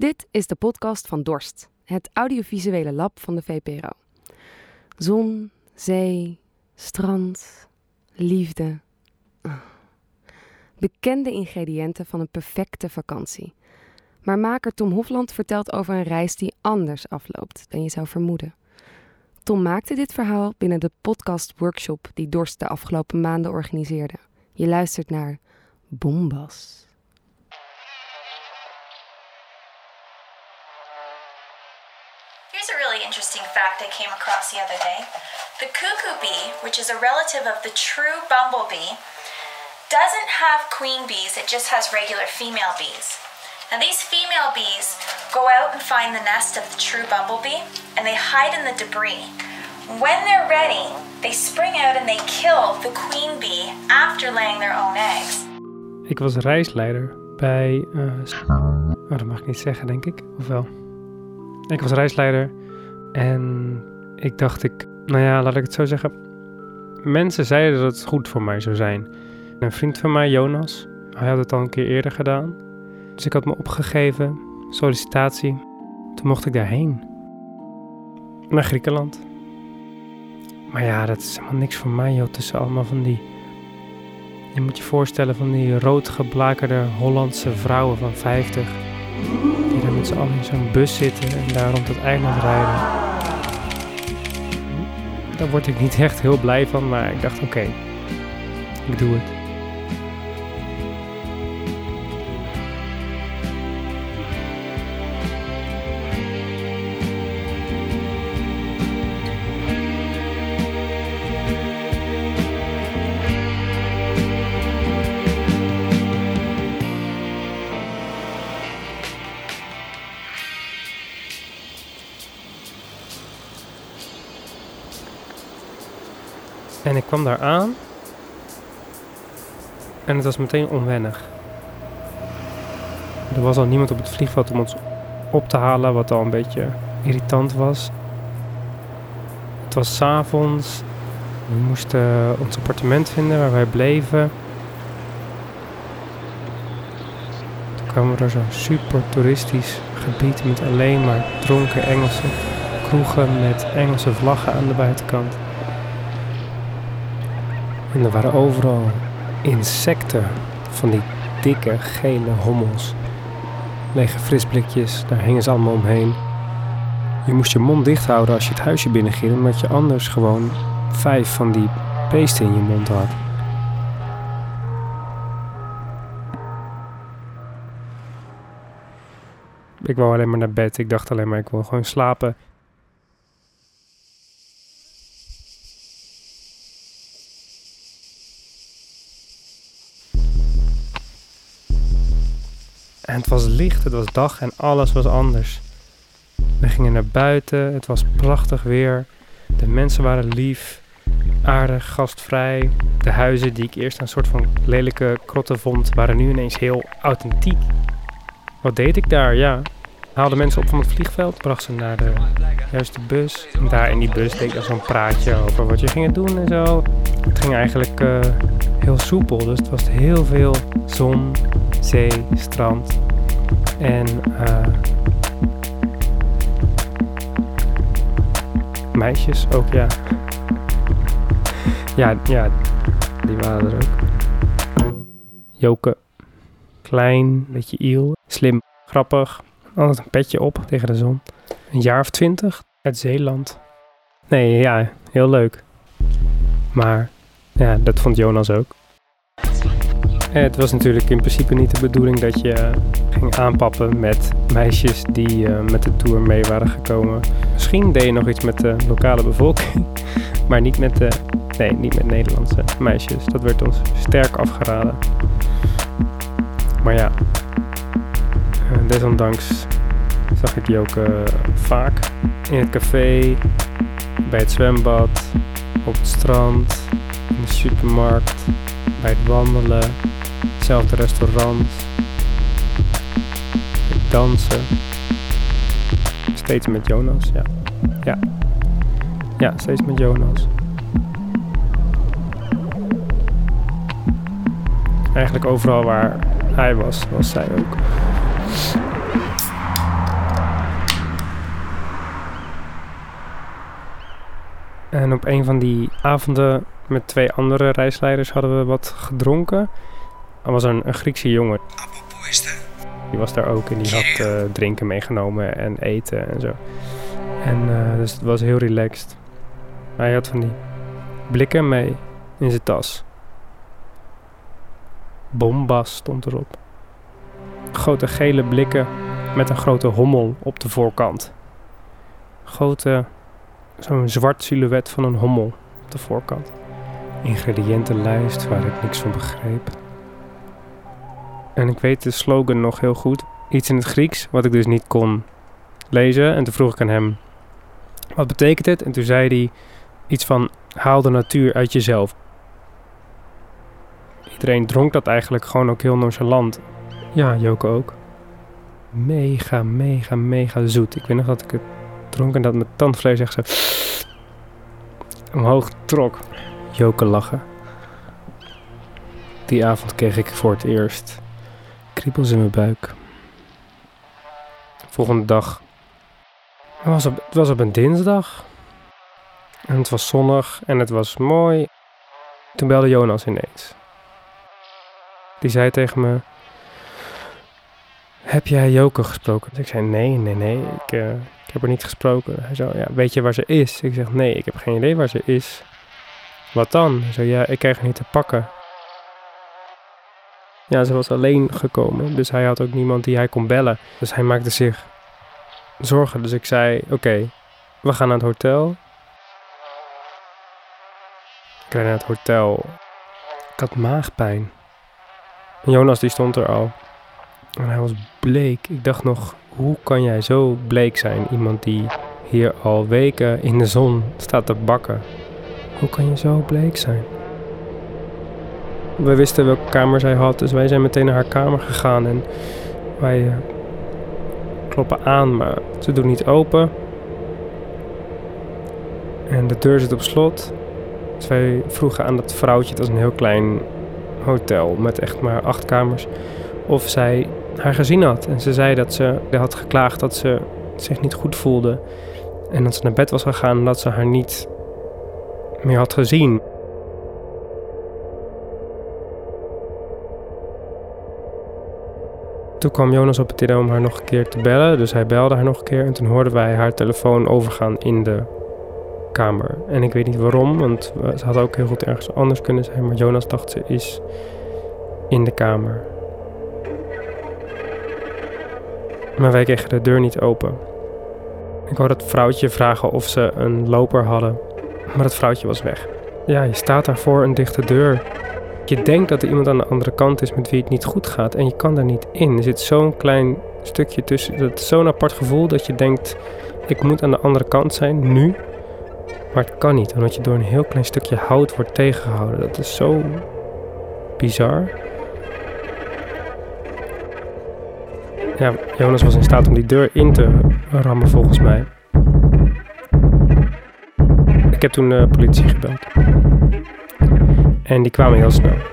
Dit is de podcast van Dorst, het audiovisuele lab van de VPRO. Zon, zee, strand, liefde. Ah. Bekende ingrediënten van een perfecte vakantie. Maar maker Tom Hofland vertelt over een reis die anders afloopt dan je zou vermoeden. Tom maakte dit verhaal binnen de podcast-workshop die Dorst de afgelopen maanden organiseerde. Je luistert naar Bombas. Interesting fact I came across the other day. The cuckoo bee, which is a relative of the true bumblebee, doesn't have queen bees, it just has regular female bees. Now, these female bees go out and find the nest of the true bumblebee and they hide in the debris. When they're ready, they spring out and they kill the queen bee after laying their own eggs. Ik was reisleider bij. Uh, oh, dat mag ik niet zeggen, denk ik. Of wel? Ik was reisleider en ik dacht ik, nou ja, laat ik het zo zeggen. Mensen zeiden dat het goed voor mij zou zijn. Een vriend van mij, Jonas, hij had het al een keer eerder gedaan. Dus ik had me opgegeven, sollicitatie. Toen mocht ik daarheen. Naar Griekenland. Maar ja, dat is helemaal niks voor mij, joh. Tussen allemaal van die. Je moet je voorstellen van die roodgeblakerde Hollandse vrouwen van 50. Met z'n allen in zo'n bus zitten en daar rond het eiland rijden. Daar word ik niet echt heel blij van, maar ik dacht: oké, ik doe het. En ik kwam daar aan. En het was meteen onwennig. Er was al niemand op het vliegveld om ons op te halen, wat al een beetje irritant was. Het was s'avonds. We moesten ons appartement vinden waar wij bleven. Toen kwamen we door zo'n super toeristisch gebied met alleen maar dronken Engelse kroegen met Engelse vlaggen aan de buitenkant. En er waren overal insecten van die dikke gele hommels. Lege frisblikjes, daar hingen ze allemaal omheen. Je moest je mond dicht houden als je het huisje binnenging, omdat je anders gewoon vijf van die beesten in je mond had. Ik wou alleen maar naar bed. Ik dacht alleen maar, ik wil gewoon slapen. Was licht, het was dag en alles was anders. We gingen naar buiten, het was prachtig weer. De mensen waren lief, aardig, gastvrij. De huizen die ik eerst een soort van lelijke krotten vond, waren nu ineens heel authentiek. Wat deed ik daar? Ja, haalde mensen op van het vliegveld, bracht ze naar de juiste bus. En daar in die bus deed ik dan zo'n praatje over wat je ging doen en zo. Het ging eigenlijk uh, heel soepel, dus het was heel veel zon, zee, strand. En uh, meisjes ook, ja. ja. Ja, die waren er ook. Joke. Klein, beetje iel. Slim, grappig. Altijd een petje op tegen de zon. Een jaar of twintig uit Zeeland. Nee, ja, heel leuk. Maar ja, dat vond Jonas ook. En het was natuurlijk in principe niet de bedoeling dat je eh, ging aanpappen met meisjes die uh, met de tour mee waren gekomen. Misschien deed je nog iets met de lokale bevolking, maar niet met de, nee, niet met Nederlandse meisjes. Dat werd ons sterk afgeraden. Maar ja, desondanks zag ik die ook vaak in het café, bij het zwembad, op het strand, in de supermarkt, bij het wandelen, hetzelfde restaurant. Dansen. Steeds met Jonas, ja. Ja, ja steeds met Jonas. Eigenlijk overal waar hij was, was zij ook. En op een van die avonden met twee andere reisleiders hadden we wat gedronken. Er was een, een Griekse jongen. Die was daar ook en die had uh, drinken meegenomen en eten en zo. En uh, dus het was heel relaxed. Hij had van die blikken mee in zijn tas. Bombas stond erop. Grote gele blikken met een grote hommel op de voorkant. Grote, zo'n zwart silhouet van een hommel op de voorkant. Ingrediëntenlijst waar ik niks van begreep. En ik weet de slogan nog heel goed. Iets in het Grieks, wat ik dus niet kon lezen. En toen vroeg ik aan hem, wat betekent het? En toen zei hij iets van, haal de natuur uit jezelf. Iedereen dronk dat eigenlijk gewoon ook heel nonchalant. Ja, Joke ook. Mega, mega, mega zoet. Ik weet nog dat ik het dronk en dat mijn tandvlees echt zo omhoog trok. Joke lachen. Die avond kreeg ik voor het eerst kriebels in mijn buik. Volgende dag. Het was op, het was op een dinsdag. En het was zonnig en het was mooi. Toen belde Jonas ineens. Die zei tegen me: Heb jij Joke gesproken? Ik zei: Nee, nee, nee. Ik, uh, ik heb er niet gesproken. Hij zei: ja, Weet je waar ze is? Ik zeg: Nee, ik heb geen idee waar ze is. Wat dan? Hij zei: Ja, ik krijg haar niet te pakken. Ja, ze was alleen gekomen. Dus hij had ook niemand die hij kon bellen. Dus hij maakte zich zorgen. Dus ik zei: Oké, we gaan naar het hotel. Ik rijd naar het hotel. Ik had maagpijn. Jonas die stond er al. En hij was bleek. Ik dacht nog, hoe kan jij zo bleek zijn? Iemand die hier al weken in de zon staat te bakken. Hoe kan je zo bleek zijn? We wisten welke kamer zij had, dus wij zijn meteen naar haar kamer gegaan en wij uh, kloppen aan, maar ze doet niet open. En de deur zit op slot. Dus vroegen aan dat vrouwtje, het was een heel klein hotel met echt maar acht kamers, of zij haar gezien had. En ze zei dat ze had geklaagd dat ze zich niet goed voelde. En dat ze naar bed was gegaan en dat ze haar niet meer had gezien. Toen kwam Jonas op het idee om haar nog een keer te bellen. Dus hij belde haar nog een keer. En toen hoorden wij haar telefoon overgaan in de kamer. En ik weet niet waarom, want ze had ook heel goed ergens anders kunnen zijn. Maar Jonas dacht ze is in de kamer. Maar wij kregen de deur niet open. Ik hoorde het vrouwtje vragen of ze een loper hadden. Maar het vrouwtje was weg. Ja, je staat daar voor een dichte deur. Je denkt dat er iemand aan de andere kant is met wie het niet goed gaat. En je kan daar niet in. Er zit zo'n klein stukje tussen. Is zo'n apart gevoel dat je denkt: ik moet aan de andere kant zijn, nu. Maar het kan niet, omdat je door een heel klein stukje hout wordt tegengehouden. Dat is zo bizar. Ja, Jonas was in staat om die deur in te rammen volgens mij. Ik heb toen de politie gebeld. En die kwamen heel snel.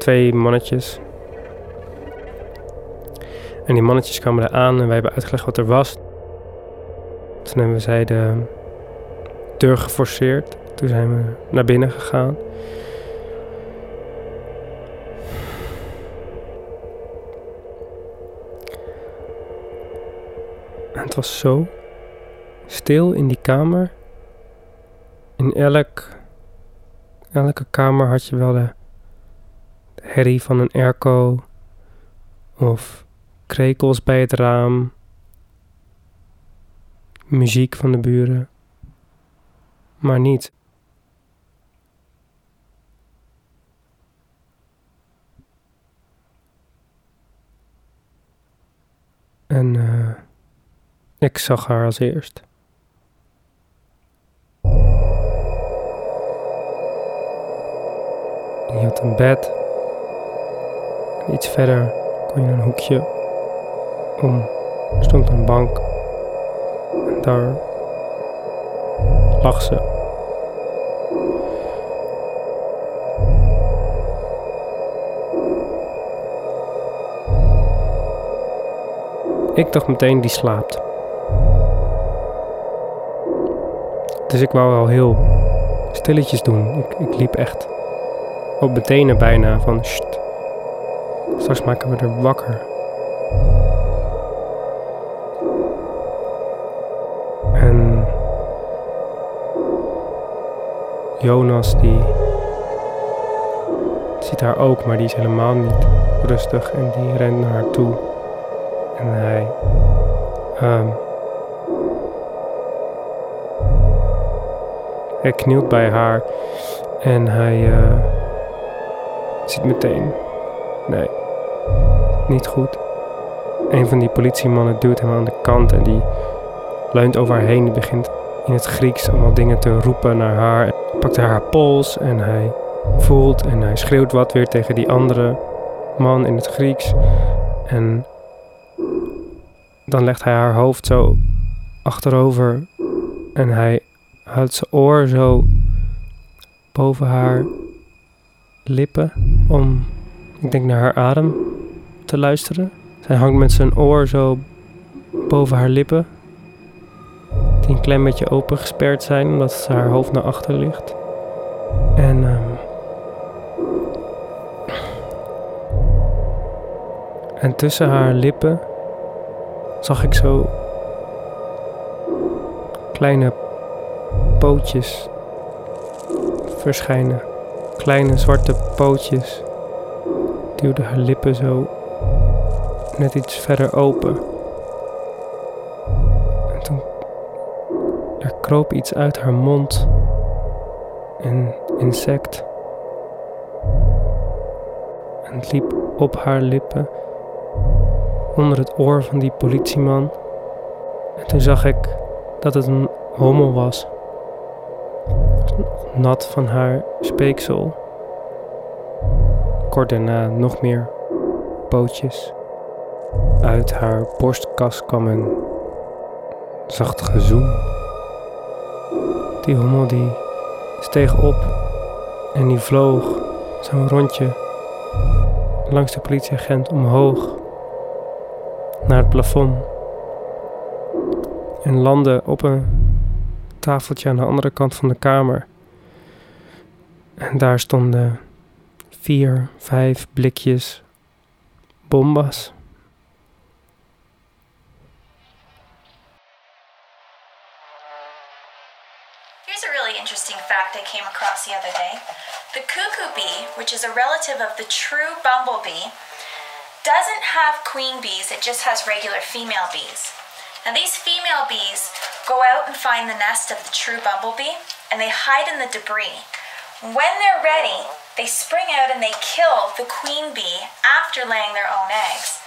Twee mannetjes en die mannetjes kwamen er aan en wij hebben uitgelegd wat er was. Toen hebben we zij de deur geforceerd. Toen zijn we naar binnen gegaan. En het was zo stil in die kamer. In elk, elke kamer had je wel de herrie van een airco of krekels bij het raam, muziek van de buren, maar niet. En uh, ik zag haar als eerst. Je had een bed. Iets verder kon je een hoekje om. Stond een bank. Daar lag ze. Ik dacht meteen die slaapt. Dus ik wou wel heel stilletjes doen. Ik, ik liep echt op mijn tenen bijna van Sst, straks maken we er wakker. En Jonas die ziet haar ook, maar die is helemaal niet rustig en die rent naar haar toe. En hij ehm, hij knielt bij haar en hij eh, ziet meteen, nee, niet goed. Een van die politiemannen duwt hem aan de kant en die leunt over haar heen. Die begint in het Grieks allemaal dingen te roepen naar haar. Hij pakt haar pols en hij voelt en hij schreeuwt wat weer tegen die andere man in het Grieks. En dan legt hij haar hoofd zo achterover en hij houdt zijn oor zo boven haar lippen om, ik denk, naar haar adem te luisteren. Hij hangt met zijn oor zo boven haar lippen, die een klein beetje opengesperd zijn omdat haar hoofd naar achter ligt. En um, En tussen haar lippen zag ik zo kleine pootjes verschijnen. Kleine zwarte pootjes duwden haar lippen zo net iets verder open. En toen er kroop iets uit haar mond. Een insect. En het liep op haar lippen onder het oor van die politieman. En toen zag ik dat het een hommel was. Nat van haar speeksel. Kort daarna nog meer pootjes. Uit haar borstkas kwam een zacht gezoem. Die hommel die steeg op en die vloog zo'n rondje langs de politieagent omhoog naar het plafond en landde op een tafeltje aan de andere kant van de kamer. En daar stonden vier, vijf blikjes bombas. Which is a relative of the true bumblebee, doesn't have queen bees, it just has regular female bees. Now, these female bees go out and find the nest of the true bumblebee and they hide in the debris. When they're ready, they spring out and they kill the queen bee after laying their own eggs.